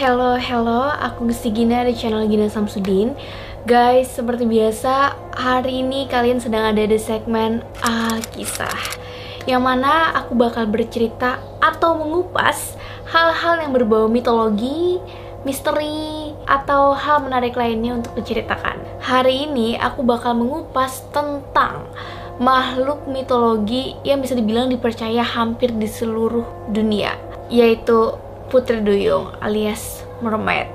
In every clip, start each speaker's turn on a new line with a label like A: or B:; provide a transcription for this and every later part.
A: Hello, hello, aku Gusti Gina dari channel Gina Samsudin. Guys, seperti biasa, hari ini kalian sedang ada di segmen Alkisah Yang mana aku bakal bercerita atau mengupas hal-hal yang berbau mitologi, misteri, atau hal menarik lainnya untuk diceritakan. Hari ini aku bakal mengupas tentang makhluk mitologi yang bisa dibilang dipercaya hampir di seluruh dunia Yaitu Putri Duyung alias mermaid.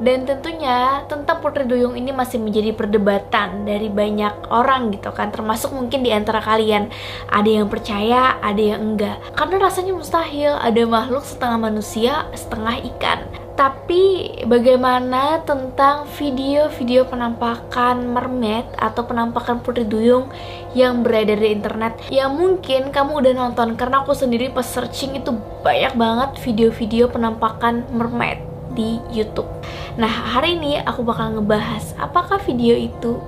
A: Dan tentunya tentang Putri Duyung ini masih menjadi perdebatan dari banyak orang gitu kan. Termasuk mungkin di antara kalian. Ada yang percaya, ada yang enggak. Karena rasanya mustahil. Ada makhluk setengah manusia, setengah ikan tapi bagaimana tentang video-video penampakan mermaid atau penampakan putri duyung yang beredar di internet yang mungkin kamu udah nonton karena aku sendiri pas searching itu banyak banget video-video penampakan mermaid di YouTube. Nah, hari ini aku bakal ngebahas apakah video itu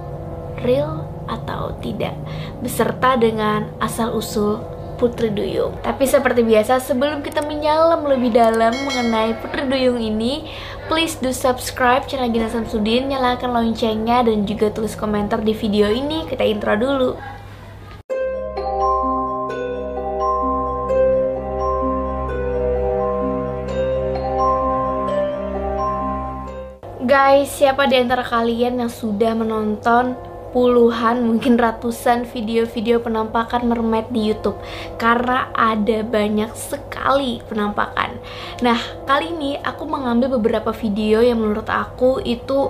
A: real atau tidak beserta dengan asal-usul Putri Duyung. Tapi seperti biasa, sebelum kita menyalam lebih dalam mengenai Putri Duyung ini, please do subscribe channel Gina Samsudin, nyalakan loncengnya, dan juga tulis komentar di video ini. Kita intro dulu. Guys, siapa di antara kalian yang sudah menonton puluhan mungkin ratusan video-video penampakan mermaid di YouTube karena ada banyak sekali penampakan. Nah, kali ini aku mengambil beberapa video yang menurut aku itu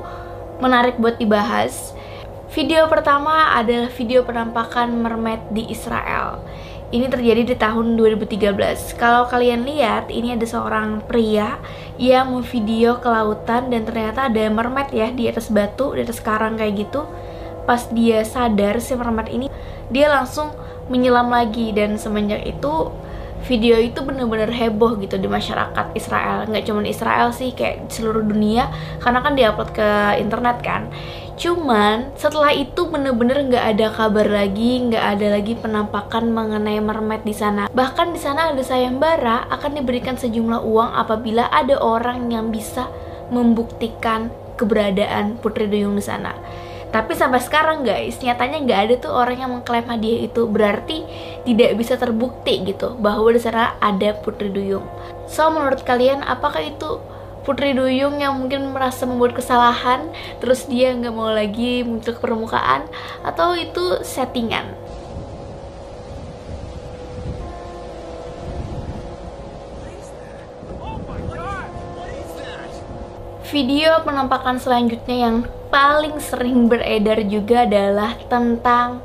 A: menarik buat dibahas. Video pertama adalah video penampakan mermaid di Israel. Ini terjadi di tahun 2013. Kalau kalian lihat, ini ada seorang pria yang mau video ke lautan dan ternyata ada mermaid ya di atas batu, di atas karang kayak gitu pas dia sadar si mermaid ini dia langsung menyelam lagi. Dan semenjak itu video itu bener-bener heboh gitu di masyarakat Israel. Nggak cuma Israel sih kayak seluruh dunia. Karena kan diupload ke internet kan. Cuman setelah itu bener-bener nggak ada kabar lagi nggak ada lagi penampakan mengenai mermaid di sana. Bahkan di sana ada sayembara akan diberikan sejumlah uang apabila ada orang yang bisa membuktikan keberadaan Putri Duyung di sana tapi sampai sekarang guys, nyatanya nggak ada tuh orang yang mengklaim hadiah itu. Berarti tidak bisa terbukti gitu bahwa di ada Putri Duyung. So menurut kalian apakah itu Putri Duyung yang mungkin merasa membuat kesalahan, terus dia nggak mau lagi muncul ke permukaan, atau itu settingan? Video penampakan selanjutnya yang paling sering beredar juga adalah tentang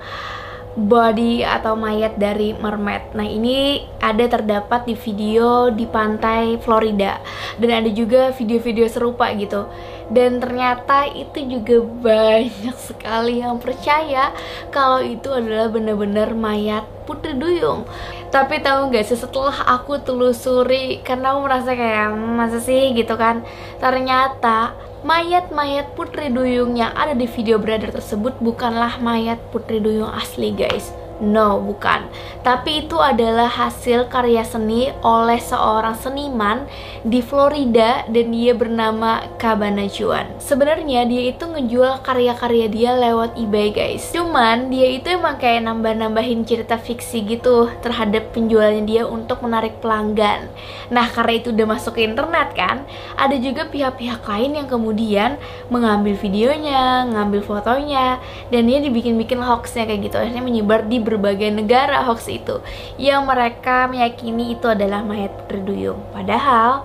A: body atau mayat dari mermaid. Nah, ini ada terdapat di video di pantai Florida dan ada juga video-video serupa gitu. Dan ternyata itu juga banyak sekali yang percaya kalau itu adalah benar-benar mayat Putri Duyung. Tapi tahu nggak sih setelah aku telusuri karena aku merasa kayak masa sih gitu kan. Ternyata mayat-mayat Putri Duyung yang ada di video beredar tersebut bukanlah mayat Putri Duyung asli guys No, bukan. Tapi itu adalah hasil karya seni oleh seorang seniman di Florida dan dia bernama Cabana Juan. Sebenarnya dia itu ngejual karya-karya dia lewat eBay, guys. Cuman dia itu emang kayak nambah-nambahin cerita fiksi gitu terhadap penjualannya dia untuk menarik pelanggan. Nah, karena itu udah masuk ke internet kan, ada juga pihak-pihak lain yang kemudian mengambil videonya, ngambil fotonya, dan dia dibikin-bikin hoaxnya kayak gitu. Akhirnya menyebar di berbagai negara hoax itu yang mereka meyakini itu adalah mayat Putri Duyung. Padahal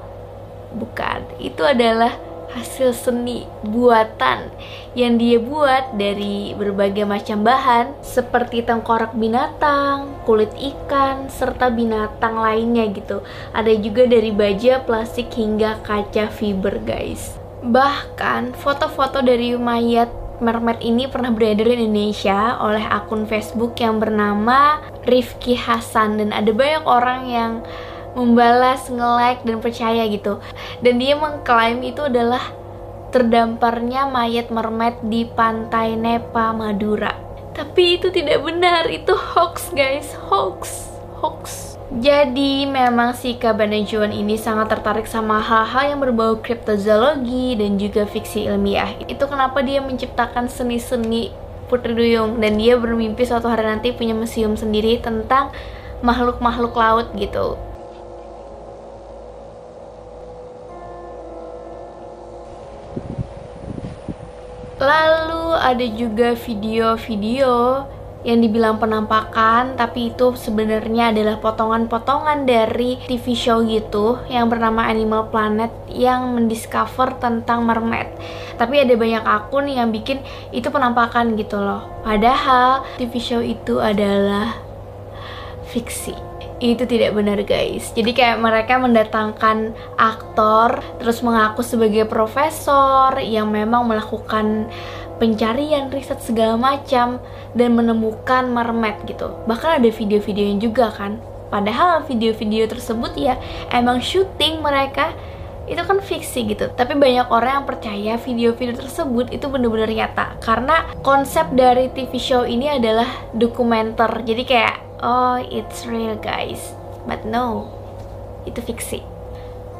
A: bukan, itu adalah hasil seni buatan yang dia buat dari berbagai macam bahan seperti tengkorak binatang, kulit ikan, serta binatang lainnya gitu. Ada juga dari baja, plastik hingga kaca fiber guys. Bahkan foto-foto dari mayat mermaid ini pernah beredar di Indonesia oleh akun Facebook yang bernama Rifki Hasan dan ada banyak orang yang membalas, nge-like dan percaya gitu. Dan dia mengklaim itu adalah terdamparnya mayat mermaid di pantai Nepa, Madura. Tapi itu tidak benar, itu hoax guys, hoax, hoax. Jadi memang si Cabernet ini sangat tertarik sama hal-hal yang berbau kriptozoologi dan juga fiksi ilmiah. Itu kenapa dia menciptakan seni-seni Putri Duyung dan dia bermimpi suatu hari nanti punya museum sendiri tentang makhluk-makhluk laut gitu. Lalu ada juga video-video yang dibilang penampakan tapi itu sebenarnya adalah potongan-potongan dari TV show gitu yang bernama Animal Planet yang mendiscover tentang mermaid. Tapi ada banyak akun yang bikin itu penampakan gitu loh. Padahal TV show itu adalah fiksi. Itu tidak benar guys. Jadi kayak mereka mendatangkan aktor terus mengaku sebagai profesor yang memang melakukan pencarian riset segala macam dan menemukan mermaid gitu. Bahkan ada video-videonya juga kan. Padahal video-video tersebut ya emang syuting mereka itu kan fiksi gitu. Tapi banyak orang yang percaya video-video tersebut itu bener-bener nyata. Karena konsep dari TV show ini adalah dokumenter. Jadi kayak oh it's real guys. But no itu fiksi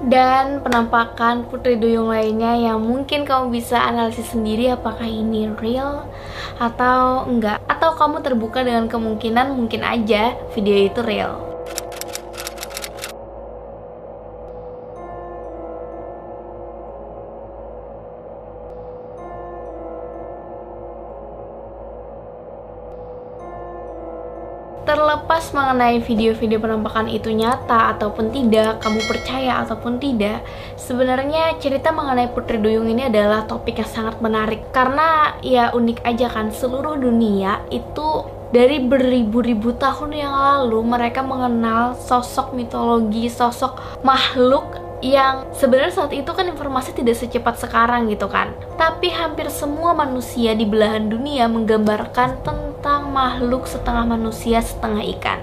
A: dan penampakan Putri Duyung lainnya yang mungkin kamu bisa analisis sendiri apakah ini real atau enggak. Atau kamu terbuka dengan kemungkinan mungkin aja video itu real mengenai video-video penampakan itu nyata ataupun tidak, kamu percaya ataupun tidak, sebenarnya cerita mengenai Putri Duyung ini adalah topik yang sangat menarik karena ya unik aja kan seluruh dunia itu dari beribu-ribu tahun yang lalu mereka mengenal sosok mitologi, sosok makhluk yang sebenarnya saat itu kan informasi tidak secepat sekarang gitu kan. Tapi hampir semua manusia di belahan dunia menggambarkan tentang makhluk setengah manusia setengah ikan.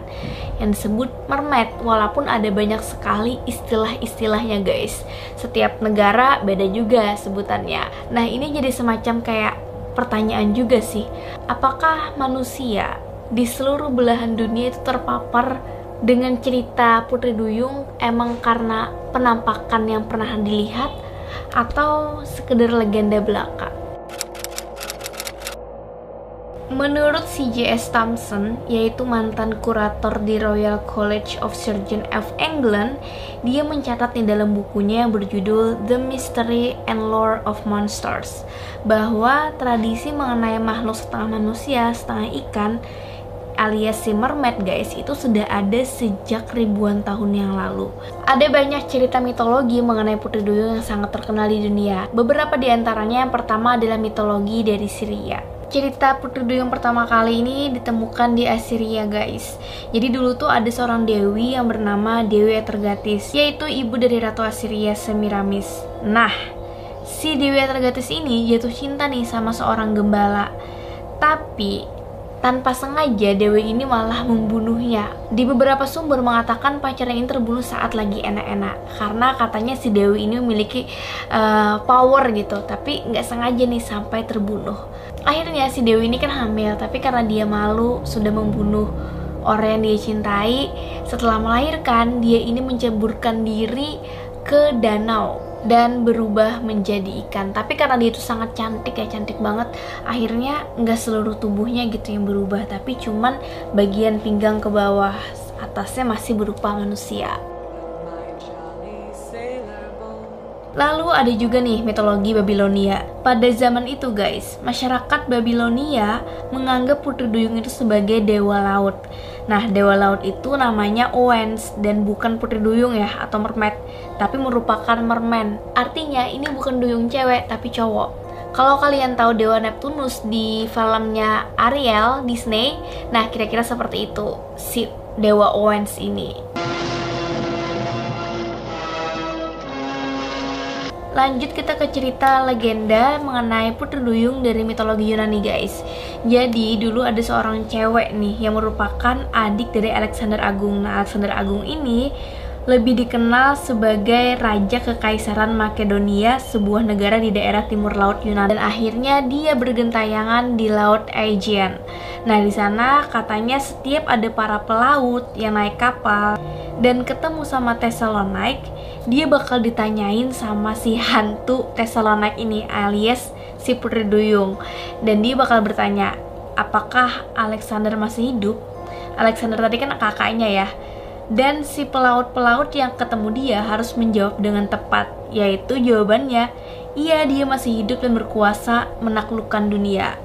A: Yang disebut mermaid walaupun ada banyak sekali istilah-istilahnya guys. Setiap negara beda juga sebutannya. Nah ini jadi semacam kayak pertanyaan juga sih. Apakah manusia di seluruh belahan dunia itu terpapar dengan cerita Putri Duyung emang karena penampakan yang pernah dilihat atau sekedar legenda belaka. Menurut C.J.S. Thompson, yaitu mantan kurator di Royal College of Surgeons of England, dia mencatat di dalam bukunya yang berjudul The Mystery and Lore of Monsters bahwa tradisi mengenai makhluk setengah manusia, setengah ikan alias si mermaid guys itu sudah ada sejak ribuan tahun yang lalu. Ada banyak cerita mitologi mengenai Putri Duyung yang sangat terkenal di dunia. Beberapa di antaranya yang pertama adalah mitologi dari Syria. Cerita Putri Duyung pertama kali ini ditemukan di Assyria guys. Jadi dulu tuh ada seorang dewi yang bernama Dewi Atergatis, yaitu ibu dari Ratu Assyria Semiramis. Nah, si Dewi Atergatis ini jatuh cinta nih sama seorang gembala. Tapi tanpa sengaja Dewi ini malah membunuhnya. Di beberapa sumber mengatakan pacarnya ini terbunuh saat lagi enak-enak karena katanya si Dewi ini memiliki uh, power gitu, tapi nggak sengaja nih sampai terbunuh. Akhirnya si Dewi ini kan hamil, tapi karena dia malu sudah membunuh orang yang dia cintai, setelah melahirkan dia ini menceburkan diri ke danau dan berubah menjadi ikan tapi karena dia itu sangat cantik ya cantik banget akhirnya nggak seluruh tubuhnya gitu yang berubah tapi cuman bagian pinggang ke bawah atasnya masih berupa manusia Lalu ada juga nih mitologi Babilonia. Pada zaman itu guys, masyarakat Babilonia menganggap Putri Duyung itu sebagai dewa laut. Nah, dewa laut itu namanya Owens dan bukan Putri Duyung ya atau mermaid, tapi merupakan merman. Artinya ini bukan duyung cewek tapi cowok. Kalau kalian tahu Dewa Neptunus di filmnya Ariel Disney, nah kira-kira seperti itu si Dewa Owens ini. Lanjut kita ke cerita legenda mengenai Putri Duyung dari mitologi Yunani guys Jadi dulu ada seorang cewek nih yang merupakan adik dari Alexander Agung Nah Alexander Agung ini lebih dikenal sebagai Raja Kekaisaran Makedonia, sebuah negara di daerah timur laut Yunani. Dan akhirnya dia bergentayangan di Laut Aegean. Nah, di sana katanya setiap ada para pelaut yang naik kapal, dan ketemu sama Thessalonike, dia bakal ditanyain sama si hantu Thessalonike ini alias si Putri Duyung. Dan dia bakal bertanya, apakah Alexander masih hidup? Alexander tadi kan kakaknya ya. Dan si pelaut-pelaut yang ketemu dia harus menjawab dengan tepat, yaitu jawabannya, iya dia masih hidup dan berkuasa menaklukkan dunia.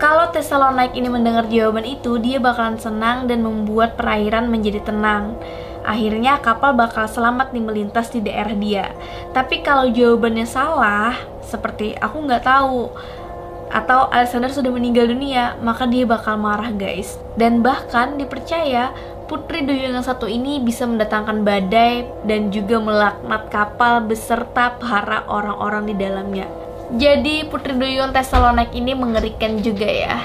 A: Kalau Thessalonike ini mendengar jawaban itu, dia bakalan senang dan membuat perairan menjadi tenang. Akhirnya kapal bakal selamat nih melintas di daerah dia. Tapi kalau jawabannya salah, seperti aku nggak tahu, atau Alexander sudah meninggal dunia, maka dia bakal marah guys. Dan bahkan dipercaya Putri Duyung yang satu ini bisa mendatangkan badai dan juga melaknat kapal beserta para orang-orang di dalamnya. Jadi Putri Duyung Thessalonik ini mengerikan juga ya.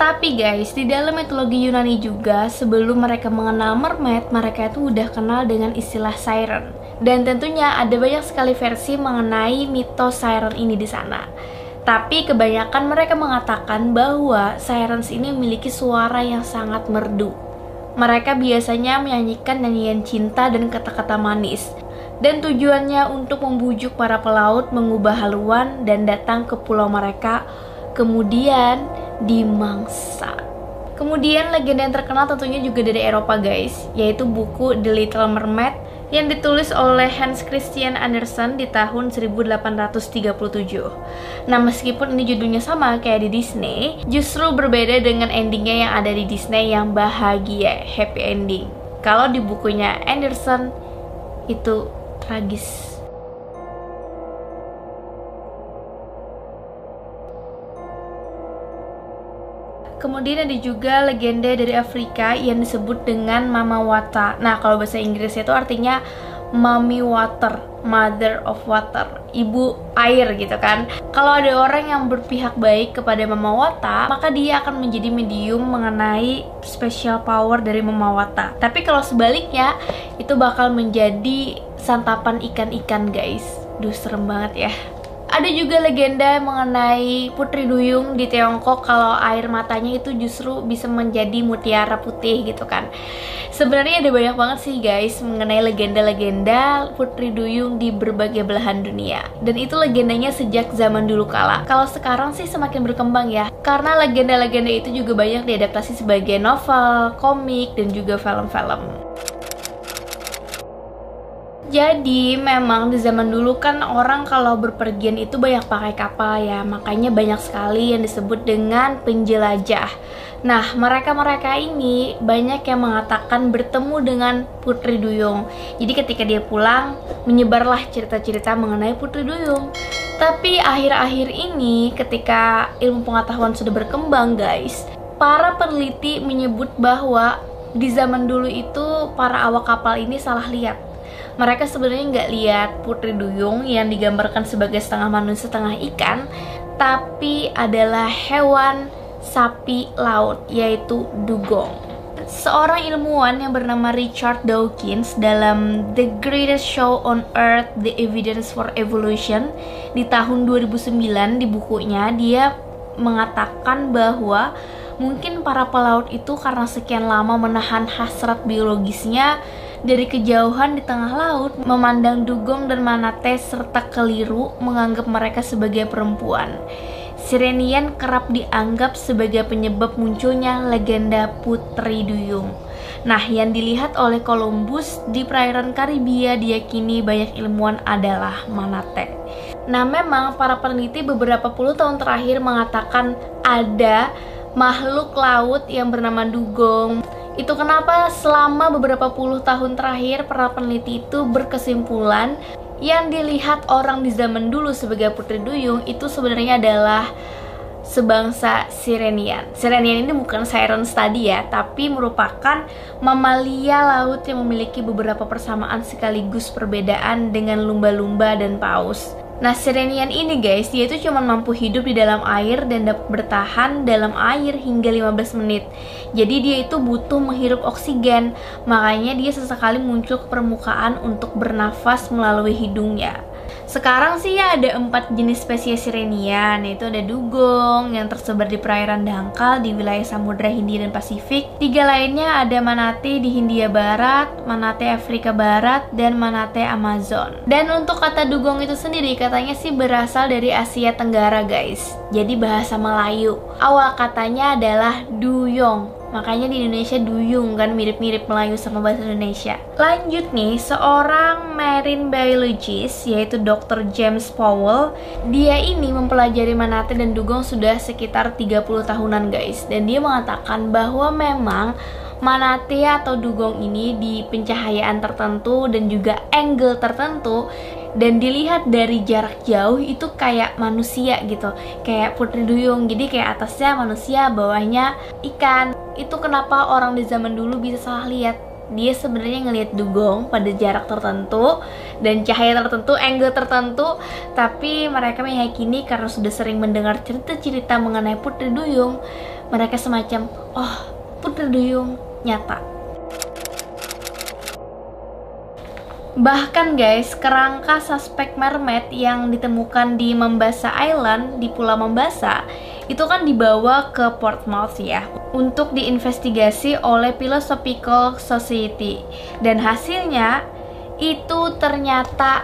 A: Tapi guys, di dalam mitologi Yunani juga sebelum mereka mengenal mermaid, mereka itu udah kenal dengan istilah siren. Dan tentunya ada banyak sekali versi mengenai mitos siren ini di sana. Tapi kebanyakan mereka mengatakan bahwa sirens ini memiliki suara yang sangat merdu. Mereka biasanya menyanyikan nyanyian cinta dan kata-kata manis dan tujuannya untuk membujuk para pelaut mengubah haluan dan datang ke pulau mereka, kemudian dimangsa. Kemudian legenda yang terkenal tentunya juga dari Eropa guys, yaitu buku The Little Mermaid yang ditulis oleh Hans Christian Andersen di tahun 1837. Nah, meskipun ini judulnya sama kayak di Disney, justru berbeda dengan endingnya yang ada di Disney yang bahagia, happy ending. Kalau di bukunya Anderson itu tragis. Kemudian ada juga legenda dari Afrika yang disebut dengan Mama Wata. Nah, kalau bahasa Inggris itu artinya Mommy Water, Mother of Water, ibu air gitu kan. Kalau ada orang yang berpihak baik kepada Mama Wata, maka dia akan menjadi medium mengenai special power dari Mama Wata. Tapi kalau sebaliknya, itu bakal menjadi santapan ikan-ikan guys. Duh serem banget ya. Ada juga legenda mengenai Putri Duyung di Tiongkok kalau air matanya itu justru bisa menjadi mutiara putih gitu kan. Sebenarnya ada banyak banget sih guys mengenai legenda-legenda Putri Duyung di berbagai belahan dunia. Dan itu legendanya sejak zaman dulu kala. Kalau sekarang sih semakin berkembang ya. Karena legenda-legenda itu juga banyak diadaptasi sebagai novel, komik, dan juga film-film. Jadi memang di zaman dulu kan orang kalau berpergian itu banyak pakai kapal ya. Makanya banyak sekali yang disebut dengan penjelajah. Nah mereka-mereka ini banyak yang mengatakan bertemu dengan Putri Duyung. Jadi ketika dia pulang menyebarlah cerita-cerita mengenai Putri Duyung. Tapi akhir-akhir ini ketika ilmu pengetahuan sudah berkembang guys Para peneliti menyebut bahwa di zaman dulu itu para awak kapal ini salah lihat mereka sebenarnya nggak lihat Putri Duyung yang digambarkan sebagai setengah manusia setengah ikan, tapi adalah hewan sapi laut yaitu dugong. Seorang ilmuwan yang bernama Richard Dawkins dalam The Greatest Show on Earth: The Evidence for Evolution di tahun 2009 di bukunya dia mengatakan bahwa mungkin para pelaut itu karena sekian lama menahan hasrat biologisnya dari kejauhan di tengah laut memandang dugong dan manate serta keliru menganggap mereka sebagai perempuan. Sirenian kerap dianggap sebagai penyebab munculnya legenda Putri Duyung. Nah, yang dilihat oleh Columbus di perairan Karibia diyakini banyak ilmuwan adalah manate. Nah, memang para peneliti beberapa puluh tahun terakhir mengatakan ada makhluk laut yang bernama dugong itu kenapa selama beberapa puluh tahun terakhir para peneliti itu berkesimpulan yang dilihat orang di zaman dulu sebagai putri duyung itu sebenarnya adalah sebangsa Sirenian. Sirenian ini bukan siren study ya, tapi merupakan mamalia laut yang memiliki beberapa persamaan sekaligus perbedaan dengan lumba-lumba dan paus. Nah, Sirenian ini guys, dia itu cuma mampu hidup di dalam air dan dapat bertahan dalam air hingga 15 menit. Jadi dia itu butuh menghirup oksigen, makanya dia sesekali muncul ke permukaan untuk bernafas melalui hidungnya. Sekarang sih ya ada empat jenis spesies sirenia, yaitu ada dugong yang tersebar di perairan dangkal di wilayah Samudra Hindia dan Pasifik. Tiga lainnya ada manatee di Hindia Barat, manatee Afrika Barat, dan manatee Amazon. Dan untuk kata dugong itu sendiri katanya sih berasal dari Asia Tenggara guys, jadi bahasa Melayu. Awal katanya adalah duyong, Makanya di Indonesia duyung kan mirip-mirip Melayu sama bahasa Indonesia. Lanjut nih, seorang marine biologist yaitu Dr. James Powell, dia ini mempelajari manatee dan dugong sudah sekitar 30 tahunan guys. Dan dia mengatakan bahwa memang manatee atau dugong ini di pencahayaan tertentu dan juga angle tertentu dan dilihat dari jarak jauh itu kayak manusia gitu kayak putri duyung jadi kayak atasnya manusia bawahnya ikan itu kenapa orang di zaman dulu bisa salah lihat dia sebenarnya ngelihat dugong pada jarak tertentu dan cahaya tertentu, angle tertentu, tapi mereka meyakini karena sudah sering mendengar cerita-cerita mengenai putri duyung, mereka semacam, oh putri duyung nyata. Bahkan guys, kerangka suspek mermaid yang ditemukan di Mombasa Island di Pulau Mombasa itu kan dibawa ke Portsmouth ya untuk diinvestigasi oleh Philosophical Society. Dan hasilnya itu ternyata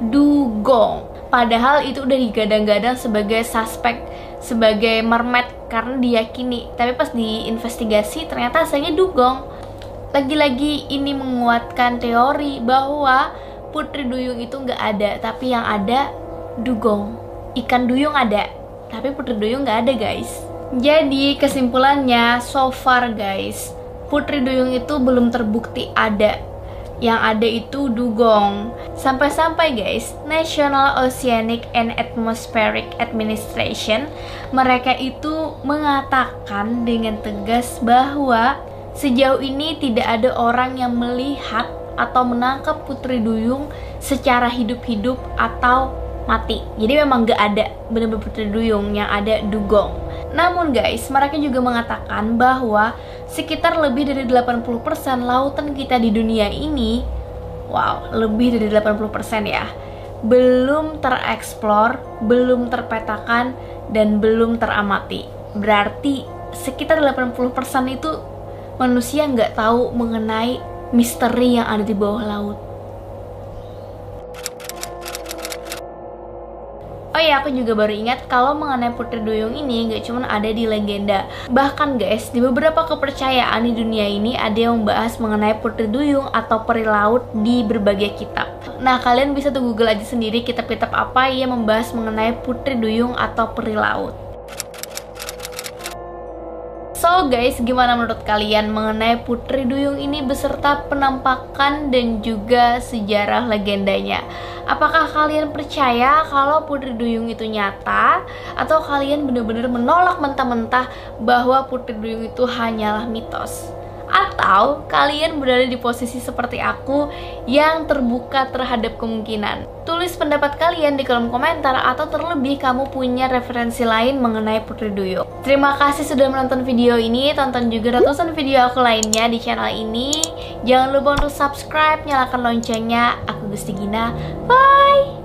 A: dugong. Padahal itu udah digadang-gadang sebagai suspek sebagai mermaid karena diyakini, tapi pas diinvestigasi ternyata hasilnya dugong. Lagi-lagi ini menguatkan teori bahwa putri duyung itu nggak ada tapi yang ada dugong. Ikan duyung ada tapi putri duyung nggak ada guys jadi kesimpulannya so far guys putri duyung itu belum terbukti ada yang ada itu dugong. Sampai-sampai guys, National Oceanic and Atmospheric Administration mereka itu mengatakan dengan tegas bahwa Sejauh ini tidak ada orang yang melihat atau menangkap putri duyung secara hidup-hidup atau mati. Jadi memang gak ada benar-benar putri duyung yang ada dugong. Namun guys, mereka juga mengatakan bahwa sekitar lebih dari 80% lautan kita di dunia ini wow, lebih dari 80% ya belum tereksplor, belum terpetakan dan belum teramati. Berarti sekitar 80% itu manusia nggak tahu mengenai misteri yang ada di bawah laut. Oh iya, aku juga baru ingat kalau mengenai Putri Duyung ini nggak cuma ada di legenda. Bahkan guys, di beberapa kepercayaan di dunia ini ada yang membahas mengenai Putri Duyung atau peri laut di berbagai kitab. Nah, kalian bisa tuh Google aja sendiri kitab-kitab apa yang membahas mengenai Putri Duyung atau peri laut. So guys, gimana menurut kalian mengenai Putri Duyung ini beserta penampakan dan juga sejarah legendanya? Apakah kalian percaya kalau Putri Duyung itu nyata? Atau kalian benar-benar menolak mentah-mentah bahwa Putri Duyung itu hanyalah mitos? Atau kalian berada di posisi seperti aku yang terbuka terhadap kemungkinan. Tulis pendapat kalian di kolom komentar atau terlebih kamu punya referensi lain mengenai Putri Duyung. Terima kasih sudah menonton video ini, tonton juga ratusan video aku lainnya di channel ini. Jangan lupa untuk subscribe, nyalakan loncengnya. Aku Gusti Gina. Bye!